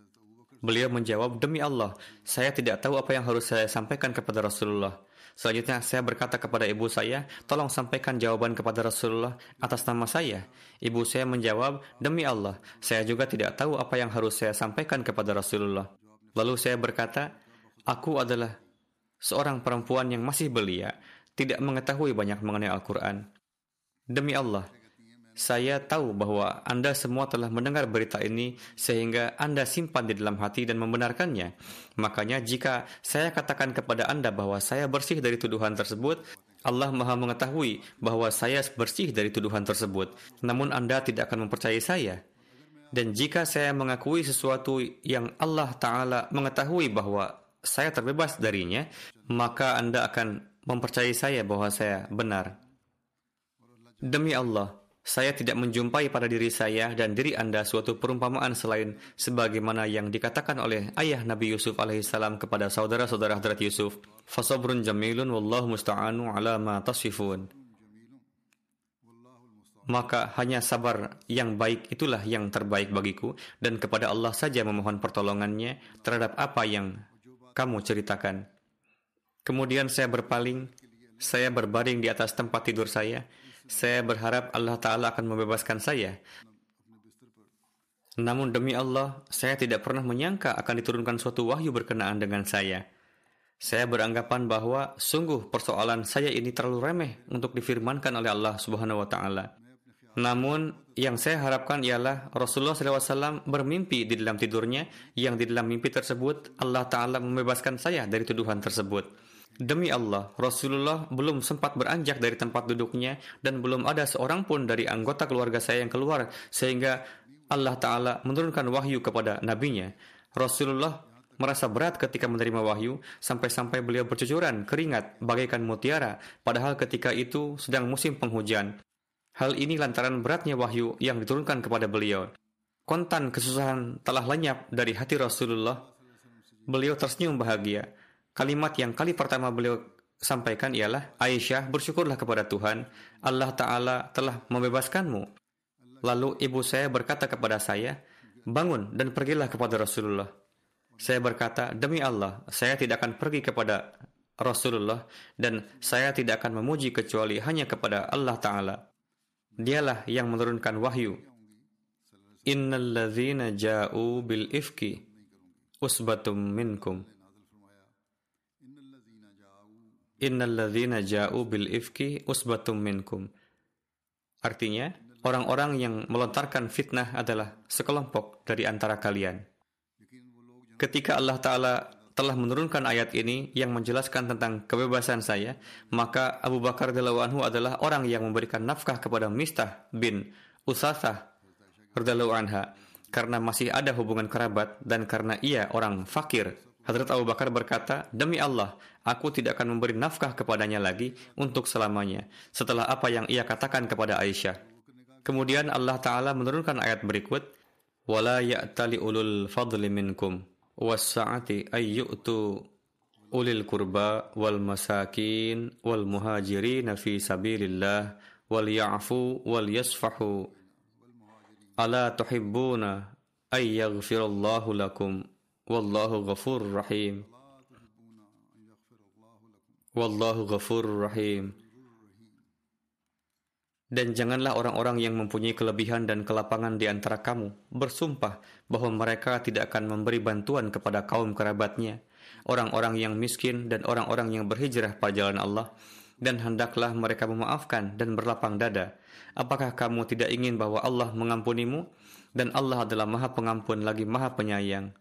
Beliau menjawab, demi Allah, saya tidak tahu apa yang harus saya sampaikan kepada Rasulullah. Selanjutnya saya berkata kepada ibu saya, tolong sampaikan jawaban kepada Rasulullah atas nama saya. Ibu saya menjawab, demi Allah, saya juga tidak tahu apa yang harus saya sampaikan kepada Rasulullah. Lalu saya berkata, aku adalah seorang perempuan yang masih belia, tidak mengetahui banyak mengenai Al-Quran. Demi Allah, saya tahu bahwa Anda semua telah mendengar berita ini sehingga Anda simpan di dalam hati dan membenarkannya. Makanya jika saya katakan kepada Anda bahwa saya bersih dari tuduhan tersebut, Allah Maha mengetahui bahwa saya bersih dari tuduhan tersebut. Namun Anda tidak akan mempercayai saya. Dan jika saya mengakui sesuatu yang Allah Ta'ala mengetahui bahwa saya terbebas darinya, maka Anda akan mempercayai saya bahwa saya benar. Demi Allah, saya tidak menjumpai pada diri saya dan diri Anda suatu perumpamaan selain sebagaimana yang dikatakan oleh ayah Nabi Yusuf alaihissalam kepada saudara-saudara Hadrat Yusuf. Fasabrun jamilun wallahu musta'anu ala ma tasifun. Maka hanya sabar yang baik itulah yang terbaik bagiku dan kepada Allah saja memohon pertolongannya terhadap apa yang kamu ceritakan. Kemudian saya berpaling, saya berbaring di atas tempat tidur saya, saya berharap Allah Ta'ala akan membebaskan saya. Namun demi Allah, saya tidak pernah menyangka akan diturunkan suatu wahyu berkenaan dengan saya. Saya beranggapan bahwa sungguh persoalan saya ini terlalu remeh untuk difirmankan oleh Allah Subhanahu wa taala. Namun yang saya harapkan ialah Rasulullah SAW bermimpi di dalam tidurnya yang di dalam mimpi tersebut Allah Ta'ala membebaskan saya dari tuduhan tersebut. Demi Allah, Rasulullah belum sempat beranjak dari tempat duduknya dan belum ada seorang pun dari anggota keluarga saya yang keluar sehingga Allah Ta'ala menurunkan wahyu kepada nabinya. Rasulullah merasa berat ketika menerima wahyu sampai-sampai beliau bercucuran keringat bagaikan mutiara padahal ketika itu sedang musim penghujan. Hal ini lantaran beratnya wahyu yang diturunkan kepada beliau. Kontan kesusahan telah lenyap dari hati Rasulullah. Beliau tersenyum bahagia. Kalimat yang kali pertama beliau sampaikan ialah, Aisyah bersyukurlah kepada Tuhan, Allah Ta'ala telah membebaskanmu. Lalu ibu saya berkata kepada saya, bangun dan pergilah kepada Rasulullah. Saya berkata, demi Allah, saya tidak akan pergi kepada Rasulullah dan saya tidak akan memuji kecuali hanya kepada Allah Ta'ala. Dialah yang menurunkan wahyu. Innalladzina ja'u bil ifki usbatum minkum. Innalladzina ja'u bil ifki usbatum minkum. Artinya, orang-orang yang melontarkan fitnah adalah sekelompok dari antara kalian. Ketika Allah Ta'ala telah menurunkan ayat ini yang menjelaskan tentang kebebasan saya, maka Abu Bakar radhiyallahu adalah orang yang memberikan nafkah kepada Mistah bin Usasah radhiyallahu anha karena masih ada hubungan kerabat dan karena ia orang fakir Hadrat Abu Bakar berkata, Demi Allah, aku tidak akan memberi nafkah kepadanya lagi untuk selamanya, setelah apa yang ia katakan kepada Aisyah. Kemudian Allah Ta'ala menurunkan ayat berikut, وَلَا يَأْتَلِ ulul fadli minkum وَالسَّعَةِ أَيُّؤْتُ أُولِي الْقُرْبَى وَالْمَسَاكِينَ وَالْمُهَاجِرِينَ فِي سَبِيلِ اللَّهِ وَلْيَعْفُوا وَلْيَصْفَحُوا أَلَا تُحِبُّونَ أَن يَغْفِرَ اللَّهُ لَكُمْ Wallahu ghafur rahim. Wallahu ghafur rahim. Dan janganlah orang-orang yang mempunyai kelebihan dan kelapangan di antara kamu bersumpah bahwa mereka tidak akan memberi bantuan kepada kaum kerabatnya, orang-orang yang miskin dan orang-orang yang berhijrah pada jalan Allah, dan hendaklah mereka memaafkan dan berlapang dada. Apakah kamu tidak ingin bahwa Allah mengampunimu? Dan Allah adalah maha pengampun lagi maha penyayang.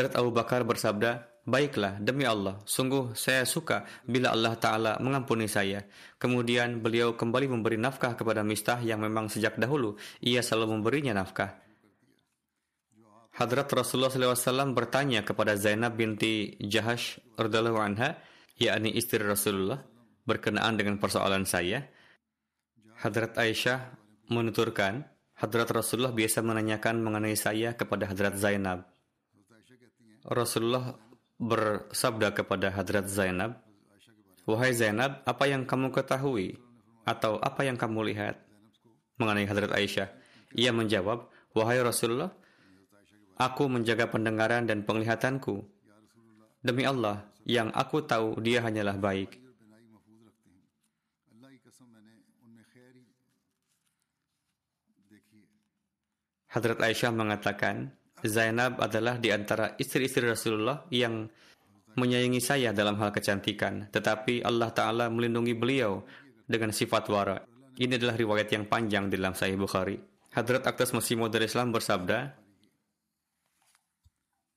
Hadrat Abu Bakar bersabda, Baiklah, demi Allah, sungguh saya suka bila Allah Ta'ala mengampuni saya. Kemudian beliau kembali memberi nafkah kepada Mistah yang memang sejak dahulu ia selalu memberinya nafkah. Hadrat Rasulullah SAW bertanya kepada Zainab binti Jahash radhiallahu anha, yakni istri Rasulullah, berkenaan dengan persoalan saya. Hadrat Aisyah menuturkan, Hadrat Rasulullah biasa menanyakan mengenai saya kepada Hadrat Zainab. Rasulullah bersabda kepada Hadrat Zainab, Wahai Zainab, apa yang kamu ketahui atau apa yang kamu lihat mengenai Hadrat Aisyah? Ia menjawab, Wahai Rasulullah, aku menjaga pendengaran dan penglihatanku. Demi Allah, yang aku tahu dia hanyalah baik. Hadrat Aisyah mengatakan, Zainab adalah di antara istri-istri Rasulullah yang menyayangi saya dalam hal kecantikan, tetapi Allah Ta'ala melindungi beliau dengan sifat wara. Ini adalah riwayat yang panjang dalam Sahih Bukhari. Hadrat Aktas Masih Maud Islam bersabda,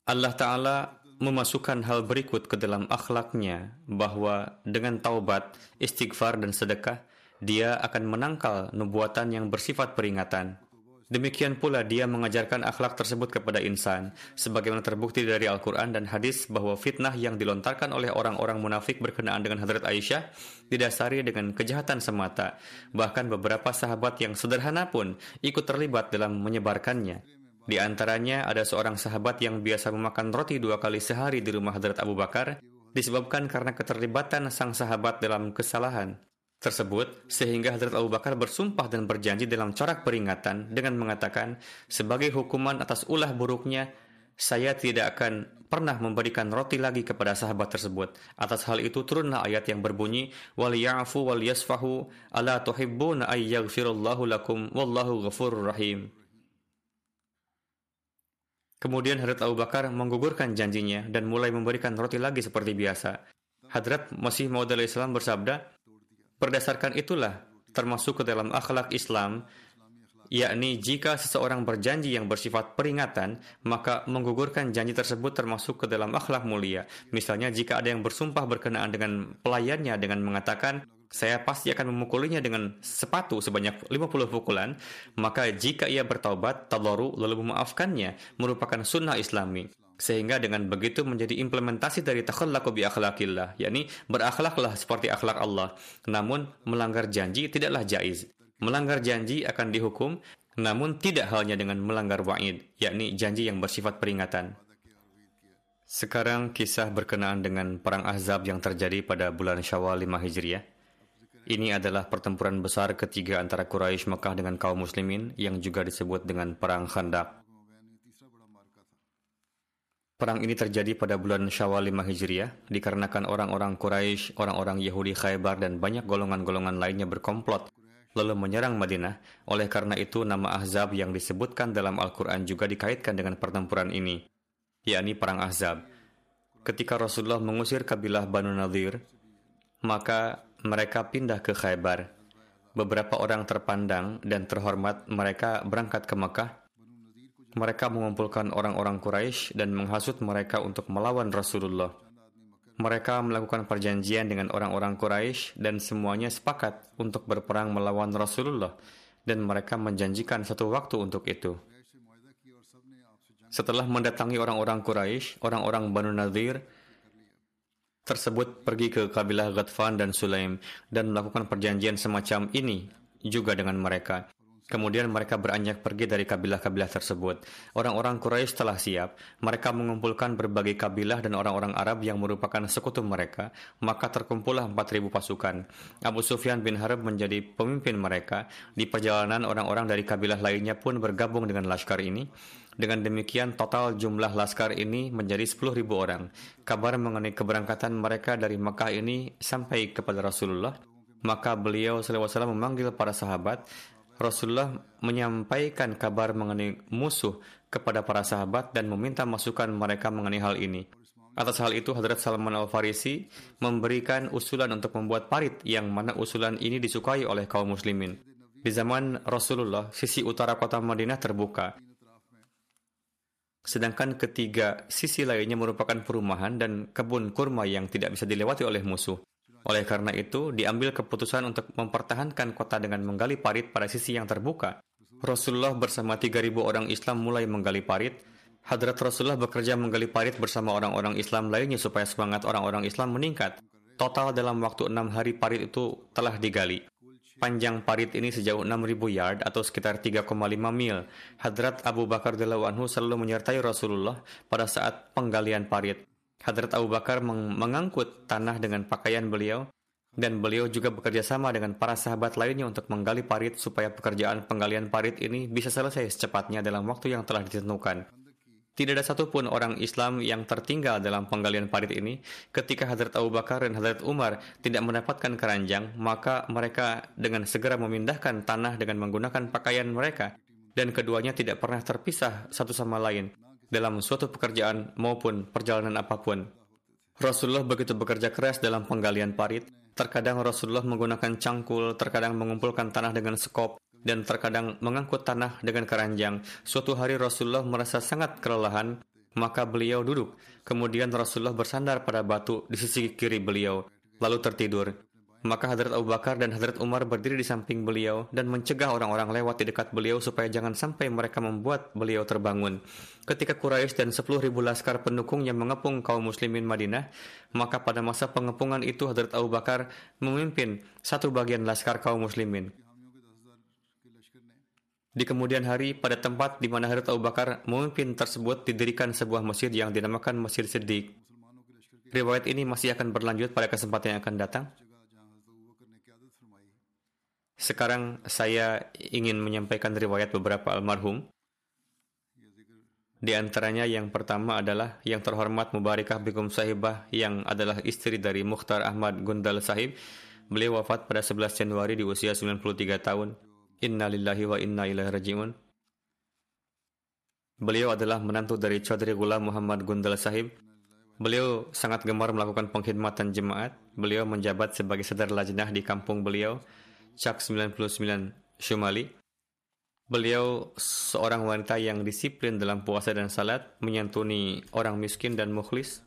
Allah Ta'ala memasukkan hal berikut ke dalam akhlaknya bahwa dengan taubat, istighfar, dan sedekah, dia akan menangkal nubuatan yang bersifat peringatan. Demikian pula dia mengajarkan akhlak tersebut kepada insan, sebagaimana terbukti dari Al-Quran dan hadis bahwa fitnah yang dilontarkan oleh orang-orang munafik berkenaan dengan Hadrat Aisyah didasari dengan kejahatan semata. Bahkan beberapa sahabat yang sederhana pun ikut terlibat dalam menyebarkannya. Di antaranya ada seorang sahabat yang biasa memakan roti dua kali sehari di rumah Hadrat Abu Bakar, disebabkan karena keterlibatan sang sahabat dalam kesalahan tersebut sehingga Hadrat Abu Bakar bersumpah dan berjanji dalam corak peringatan dengan mengatakan sebagai hukuman atas ulah buruknya saya tidak akan pernah memberikan roti lagi kepada sahabat tersebut. Atas hal itu turunlah ayat yang berbunyi wal ya'fu wal yasfahu ala tuhibbuna ay yaghfirallahu lakum wallahu ghafurur rahim. Kemudian Hadrat Abu Bakar menggugurkan janjinya dan mulai memberikan roti lagi seperti biasa. Hadrat Masih Maud Islam bersabda, Berdasarkan itulah termasuk ke dalam akhlak Islam, yakni jika seseorang berjanji yang bersifat peringatan, maka menggugurkan janji tersebut termasuk ke dalam akhlak mulia. Misalnya jika ada yang bersumpah berkenaan dengan pelayannya dengan mengatakan, saya pasti akan memukulinya dengan sepatu sebanyak 50 pukulan, maka jika ia bertaubat, taloru lalu memaafkannya, merupakan sunnah islami. Sehingga dengan begitu menjadi implementasi dari takhallaku bi akhlakillah, yakni berakhlaklah seperti akhlak Allah. Namun melanggar janji tidaklah jaiz. Melanggar janji akan dihukum, namun tidak halnya dengan melanggar wa'id, yakni janji yang bersifat peringatan. Sekarang kisah berkenaan dengan perang Ahzab yang terjadi pada bulan Syawal 5 Hijriah. Ini adalah pertempuran besar ketiga antara Quraisy Mekah dengan kaum muslimin yang juga disebut dengan perang Khandaq. Perang ini terjadi pada bulan Syawal 5 Hijriah dikarenakan orang-orang Quraisy, orang-orang Yahudi Khaybar dan banyak golongan-golongan lainnya berkomplot lalu menyerang Madinah. Oleh karena itu nama Ahzab yang disebutkan dalam Al-Qur'an juga dikaitkan dengan pertempuran ini, yakni perang Ahzab. Ketika Rasulullah mengusir kabilah Banu Nadir, maka mereka pindah ke Khaybar. Beberapa orang terpandang dan terhormat mereka berangkat ke Mekah mereka mengumpulkan orang-orang Quraisy dan menghasut mereka untuk melawan Rasulullah. Mereka melakukan perjanjian dengan orang-orang Quraisy dan semuanya sepakat untuk berperang melawan Rasulullah dan mereka menjanjikan satu waktu untuk itu. Setelah mendatangi orang-orang Quraisy, orang-orang Banu Nadir tersebut pergi ke kabilah Ghatfan dan Sulaim dan melakukan perjanjian semacam ini juga dengan mereka. Kemudian mereka beranjak pergi dari kabilah-kabilah tersebut. Orang-orang Quraisy telah siap. Mereka mengumpulkan berbagai kabilah dan orang-orang Arab yang merupakan sekutu mereka. Maka terkumpullah 4.000 pasukan. Abu Sufyan bin Harb menjadi pemimpin mereka. Di perjalanan orang-orang dari kabilah lainnya pun bergabung dengan laskar ini. Dengan demikian total jumlah laskar ini menjadi 10.000 orang. Kabar mengenai keberangkatan mereka dari Mekah ini sampai kepada Rasulullah. Maka beliau SAW memanggil para sahabat Rasulullah menyampaikan kabar mengenai musuh kepada para sahabat dan meminta masukan mereka mengenai hal ini. Atas hal itu, Hadrat Salman Al-Farisi memberikan usulan untuk membuat parit yang mana usulan ini disukai oleh kaum muslimin. Di zaman Rasulullah, sisi utara kota Madinah terbuka. Sedangkan ketiga sisi lainnya merupakan perumahan dan kebun kurma yang tidak bisa dilewati oleh musuh. Oleh karena itu, diambil keputusan untuk mempertahankan kota dengan menggali parit pada sisi yang terbuka. Rasulullah bersama 3.000 orang Islam mulai menggali parit. Hadrat Rasulullah bekerja menggali parit bersama orang-orang Islam lainnya supaya semangat orang-orang Islam meningkat. Total dalam waktu enam hari parit itu telah digali. Panjang parit ini sejauh 6.000 yard atau sekitar 3,5 mil. Hadrat Abu Bakar Anhu selalu menyertai Rasulullah pada saat penggalian parit. Hadrat Abu Bakar meng mengangkut tanah dengan pakaian beliau dan beliau juga bekerja sama dengan para sahabat lainnya untuk menggali parit supaya pekerjaan penggalian parit ini bisa selesai secepatnya dalam waktu yang telah ditentukan. Tidak ada satupun orang Islam yang tertinggal dalam penggalian parit ini. Ketika Hadrat Abu Bakar dan Hadrat Umar tidak mendapatkan keranjang, maka mereka dengan segera memindahkan tanah dengan menggunakan pakaian mereka. Dan keduanya tidak pernah terpisah satu sama lain dalam suatu pekerjaan maupun perjalanan apa pun. Rasulullah begitu bekerja keras dalam penggalian parit. Terkadang Rasulullah menggunakan cangkul, terkadang mengumpulkan tanah dengan sekop, dan terkadang mengangkut tanah dengan keranjang. Suatu hari Rasulullah merasa sangat kelelahan, maka beliau duduk. Kemudian Rasulullah bersandar pada batu di sisi kiri beliau, lalu tertidur. Maka Hadrat Abu Bakar dan Hadrat Umar berdiri di samping beliau dan mencegah orang-orang lewat di dekat beliau supaya jangan sampai mereka membuat beliau terbangun. Ketika Quraisy dan 10.000 laskar pendukungnya mengepung kaum muslimin Madinah, maka pada masa pengepungan itu Hadrat Abu Bakar memimpin satu bagian laskar kaum muslimin. Di kemudian hari, pada tempat di mana Hadrat Abu Bakar memimpin tersebut didirikan sebuah masjid yang dinamakan Masjid Siddiq. Riwayat ini masih akan berlanjut pada kesempatan yang akan datang. Sekarang saya ingin menyampaikan riwayat beberapa almarhum. Di antaranya yang pertama adalah yang terhormat Mubarikah Bigum Sahibah yang adalah istri dari Mukhtar Ahmad Gundal Sahib. Beliau wafat pada 11 Januari di usia 93 tahun. Inna lillahi wa inna ilaihi raji'un. Beliau adalah menantu dari Chaudhry Ghulam Muhammad Gundal Sahib. Beliau sangat gemar melakukan pengkhidmatan jemaat. Beliau menjabat sebagai sadar lajnah di kampung beliau Cak 99 Shumali. Beliau seorang wanita yang disiplin dalam puasa dan salat, menyantuni orang miskin dan mukhlis.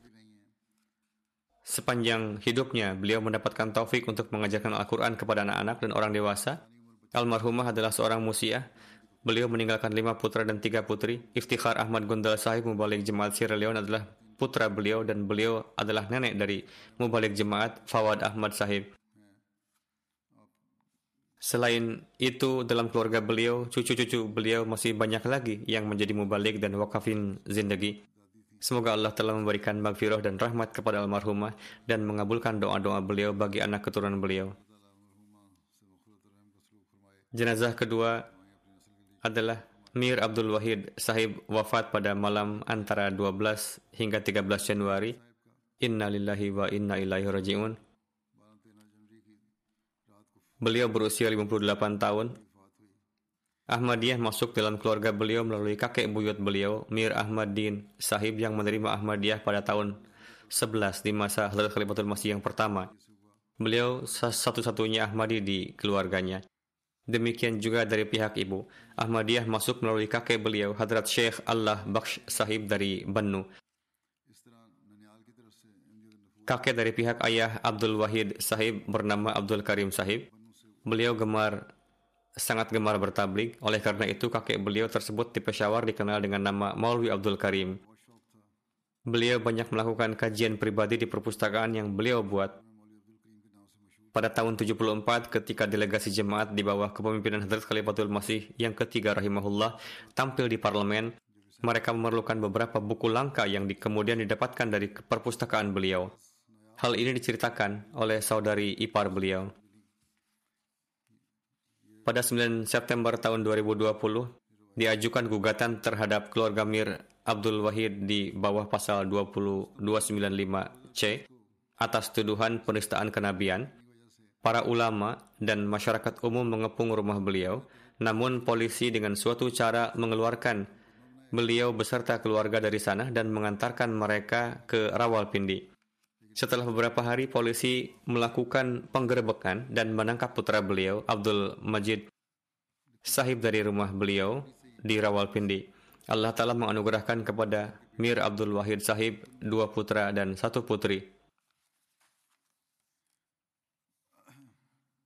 Sepanjang hidupnya, beliau mendapatkan taufik untuk mengajarkan Al-Quran kepada anak-anak dan orang dewasa. Almarhumah adalah seorang musiah. Beliau meninggalkan lima putra dan tiga putri. Iftikhar Ahmad Gundal Sahib Mubalik Jemaat Sierra Leone adalah putra beliau dan beliau adalah nenek dari Mubalik Jemaat Fawad Ahmad Sahib. Selain itu, dalam keluarga beliau, cucu-cucu beliau masih banyak lagi yang menjadi mubalik dan wakafin zindagi. Semoga Allah telah memberikan magfirah dan rahmat kepada almarhumah dan mengabulkan doa-doa beliau bagi anak keturunan beliau. Jenazah kedua adalah Mir Abdul Wahid sahib wafat pada malam antara 12 hingga 13 Januari. Inna lillahi wa inna ilaihi raji'un. Beliau berusia 58 tahun. Ahmadiyah masuk dalam keluarga beliau melalui kakek buyut beliau, Mir Ahmad Din Sahib yang menerima Ahmadiyah pada tahun 11 di masa Hadrat Khalifatul Masih yang pertama. Beliau satu-satunya Ahmadi di keluarganya. Demikian juga dari pihak ibu. Ahmadiyah masuk melalui kakek beliau, Hadrat Syekh Allah Baksh Sahib dari Bannu. Kakek dari pihak ayah Abdul Wahid Sahib bernama Abdul Karim Sahib. Beliau gemar sangat gemar bertablik. Oleh karena itu, kakek beliau tersebut di Peshawar dikenal dengan nama Maulwi Abdul Karim. Beliau banyak melakukan kajian pribadi di perpustakaan yang beliau buat. Pada tahun 74, ketika delegasi jemaat di bawah kepemimpinan Hadrat Khalifatul Masih yang ketiga rahimahullah tampil di parlemen, mereka memerlukan beberapa buku langka yang di, kemudian didapatkan dari perpustakaan beliau. Hal ini diceritakan oleh saudari ipar beliau. Pada 9 September tahun 2020, diajukan gugatan terhadap keluarga Mir Abdul Wahid di bawah pasal 20295C atas tuduhan penistaan kenabian. Para ulama dan masyarakat umum mengepung rumah beliau, namun polisi dengan suatu cara mengeluarkan beliau beserta keluarga dari sana dan mengantarkan mereka ke Rawalpindi. Setelah beberapa hari, polisi melakukan penggerebekan dan menangkap putra beliau, Abdul Majid, sahib dari rumah beliau di Rawalpindi. Allah Ta'ala menganugerahkan kepada Mir Abdul Wahid Sahib dua putra dan satu putri.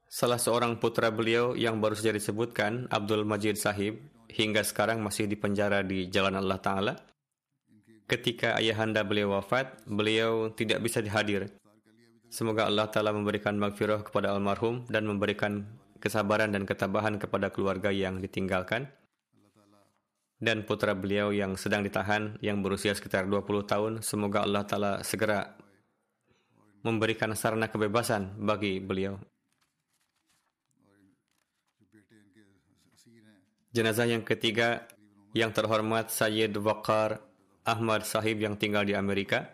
Salah seorang putra beliau yang baru saja disebutkan, Abdul Majid Sahib, hingga sekarang masih di penjara di Jalan Allah Ta'ala. Ketika ayahanda beliau wafat, beliau tidak bisa dihadir. Semoga Allah Ta'ala memberikan magfirah kepada almarhum dan memberikan kesabaran dan ketabahan kepada keluarga yang ditinggalkan. Dan putra beliau yang sedang ditahan, yang berusia sekitar 20 tahun, semoga Allah Ta'ala segera memberikan sarana kebebasan bagi beliau. Jenazah yang ketiga yang terhormat Sayyid Waqar Ahmad Sahib yang tinggal di Amerika.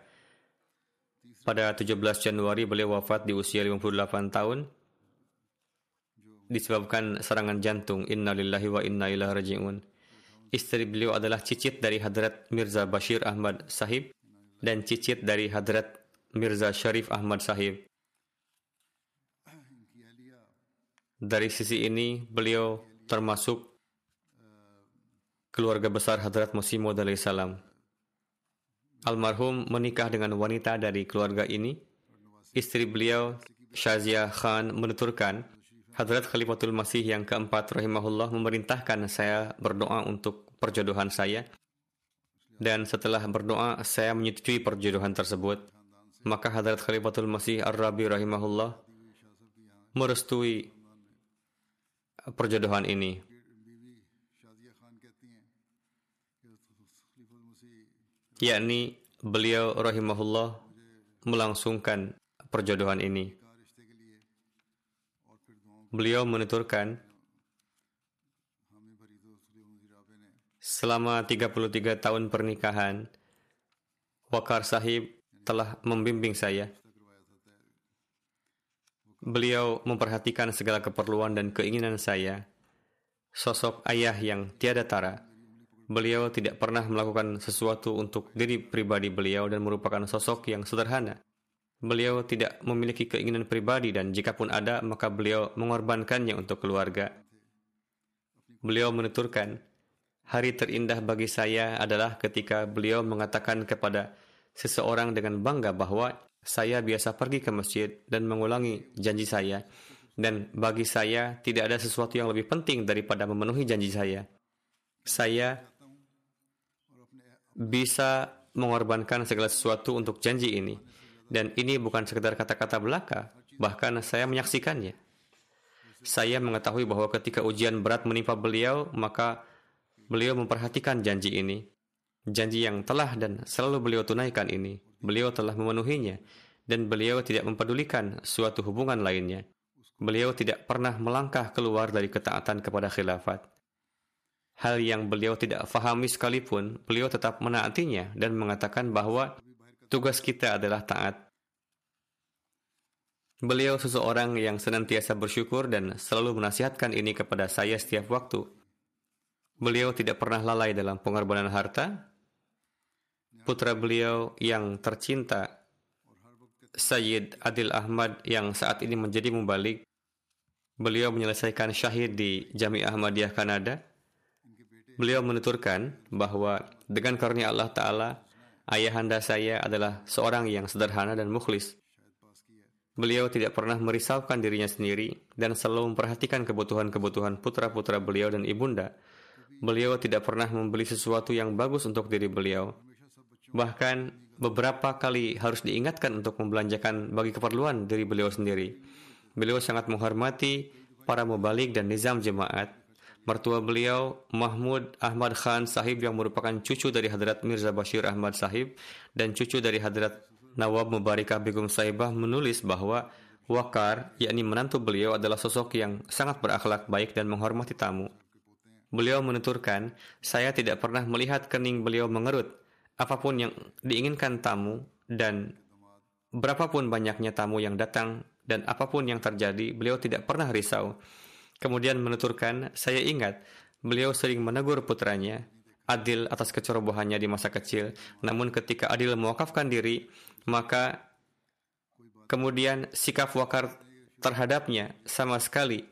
Pada 17 Januari beliau wafat di usia 58 tahun disebabkan serangan jantung. Innalillahi wa inna ilaihi raji'un. Istri beliau adalah cicit dari Hadrat Mirza Bashir Ahmad Sahib dan cicit dari Hadrat Mirza Sharif Ahmad Sahib. Dari sisi ini, beliau termasuk keluarga besar Hadrat Masih Maud salam. Almarhum menikah dengan wanita dari keluarga ini. Istri beliau, Shazia Khan, menuturkan, Hadrat Khalifatul Masih yang keempat rahimahullah memerintahkan saya berdoa untuk perjodohan saya. Dan setelah berdoa, saya menyetujui perjodohan tersebut. Maka Hadrat Khalifatul Masih Ar-Rabi rahimahullah merestui perjodohan ini. Yakni beliau rahimahullah melangsungkan perjodohan ini. Beliau menuturkan, selama 33 tahun pernikahan, Wakar Sahib telah membimbing saya. Beliau memperhatikan segala keperluan dan keinginan saya. Sosok ayah yang tiada tara Beliau tidak pernah melakukan sesuatu untuk diri pribadi beliau dan merupakan sosok yang sederhana. Beliau tidak memiliki keinginan pribadi dan jikapun ada, maka beliau mengorbankannya untuk keluarga. Beliau menuturkan, hari terindah bagi saya adalah ketika beliau mengatakan kepada seseorang dengan bangga bahwa saya biasa pergi ke masjid dan mengulangi janji saya, dan bagi saya tidak ada sesuatu yang lebih penting daripada memenuhi janji saya. Saya bisa mengorbankan segala sesuatu untuk janji ini. Dan ini bukan sekedar kata-kata belaka, bahkan saya menyaksikannya. Saya mengetahui bahwa ketika ujian berat menimpa beliau, maka beliau memperhatikan janji ini. Janji yang telah dan selalu beliau tunaikan ini, beliau telah memenuhinya, dan beliau tidak mempedulikan suatu hubungan lainnya. Beliau tidak pernah melangkah keluar dari ketaatan kepada khilafat hal yang beliau tidak fahami sekalipun, beliau tetap menaatinya dan mengatakan bahwa tugas kita adalah taat. Beliau seseorang yang senantiasa bersyukur dan selalu menasihatkan ini kepada saya setiap waktu. Beliau tidak pernah lalai dalam pengorbanan harta. Putra beliau yang tercinta, Sayyid Adil Ahmad yang saat ini menjadi mubalik, beliau menyelesaikan syahid di Jami'ah Ahmadiyah Kanada Beliau menuturkan bahwa dengan karunia Allah Ta'ala, ayahanda saya adalah seorang yang sederhana dan mukhlis. Beliau tidak pernah merisaukan dirinya sendiri dan selalu memperhatikan kebutuhan-kebutuhan putra-putra beliau dan ibunda. Beliau tidak pernah membeli sesuatu yang bagus untuk diri beliau. Bahkan beberapa kali harus diingatkan untuk membelanjakan bagi keperluan diri beliau sendiri. Beliau sangat menghormati para mubalik dan nizam jemaat mertua beliau Mahmud Ahmad Khan Sahib yang merupakan cucu dari Hadrat Mirza Bashir Ahmad Sahib dan cucu dari Hadrat Nawab Mubarikah Begum Sahibah menulis bahwa Wakar, yakni menantu beliau adalah sosok yang sangat berakhlak baik dan menghormati tamu. Beliau menuturkan, saya tidak pernah melihat kening beliau mengerut. Apa pun yang diinginkan tamu dan berapapun banyaknya tamu yang datang dan apa pun yang terjadi, beliau tidak pernah risau. Kemudian menuturkan, saya ingat beliau sering menegur putranya, Adil atas kecerobohannya di masa kecil. Namun ketika Adil mewakafkan diri, maka kemudian sikap wakar terhadapnya sama sekali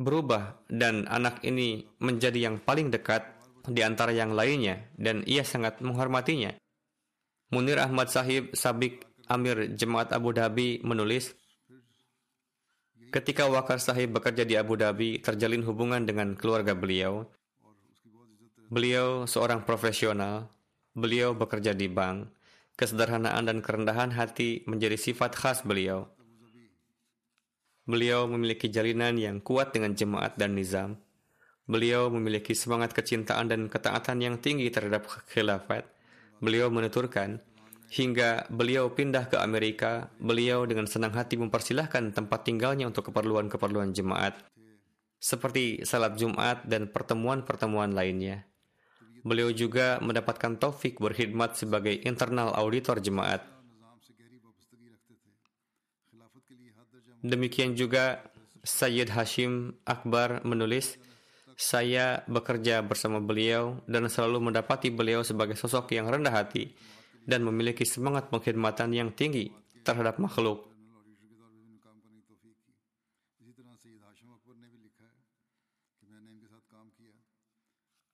berubah dan anak ini menjadi yang paling dekat di antara yang lainnya dan ia sangat menghormatinya. Munir Ahmad Sahib Sabik Amir Jemaat Abu Dhabi menulis, Ketika Wakar Sahib bekerja di Abu Dhabi, terjalin hubungan dengan keluarga beliau. Beliau seorang profesional, beliau bekerja di bank. Kesederhanaan dan kerendahan hati menjadi sifat khas beliau. Beliau memiliki jalinan yang kuat dengan jemaat dan nizam. Beliau memiliki semangat kecintaan dan ketaatan yang tinggi terhadap khilafat. Beliau menuturkan, hingga beliau pindah ke Amerika, beliau dengan senang hati mempersilahkan tempat tinggalnya untuk keperluan-keperluan jemaat, seperti salat Jumat dan pertemuan-pertemuan lainnya. Beliau juga mendapatkan taufik berkhidmat sebagai internal auditor jemaat. Demikian juga Sayyid Hashim Akbar menulis, saya bekerja bersama beliau dan selalu mendapati beliau sebagai sosok yang rendah hati dan memiliki semangat pengkhidmatan yang tinggi terhadap makhluk.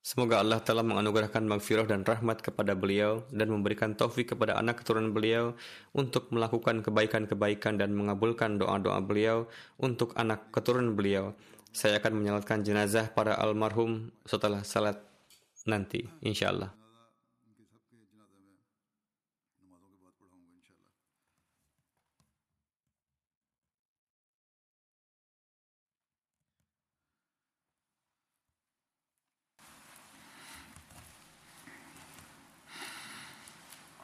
Semoga Allah telah menganugerahkan magfirah dan rahmat kepada beliau dan memberikan taufik kepada anak keturunan beliau untuk melakukan kebaikan-kebaikan dan mengabulkan doa-doa beliau untuk anak keturunan beliau. Saya akan menyalatkan jenazah para almarhum setelah salat nanti, insya Allah.